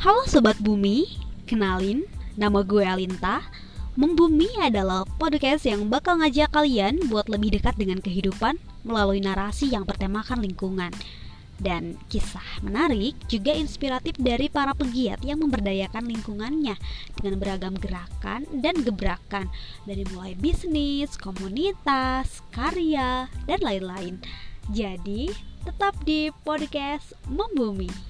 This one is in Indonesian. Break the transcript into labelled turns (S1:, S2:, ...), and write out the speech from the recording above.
S1: Halo Sobat Bumi, kenalin, nama gue Alinta Membumi adalah podcast yang bakal ngajak kalian buat lebih dekat dengan kehidupan melalui narasi yang bertemakan lingkungan dan kisah menarik juga inspiratif dari para pegiat yang memberdayakan lingkungannya dengan beragam gerakan dan gebrakan dari mulai bisnis, komunitas, karya, dan lain-lain. Jadi, tetap di podcast Membumi.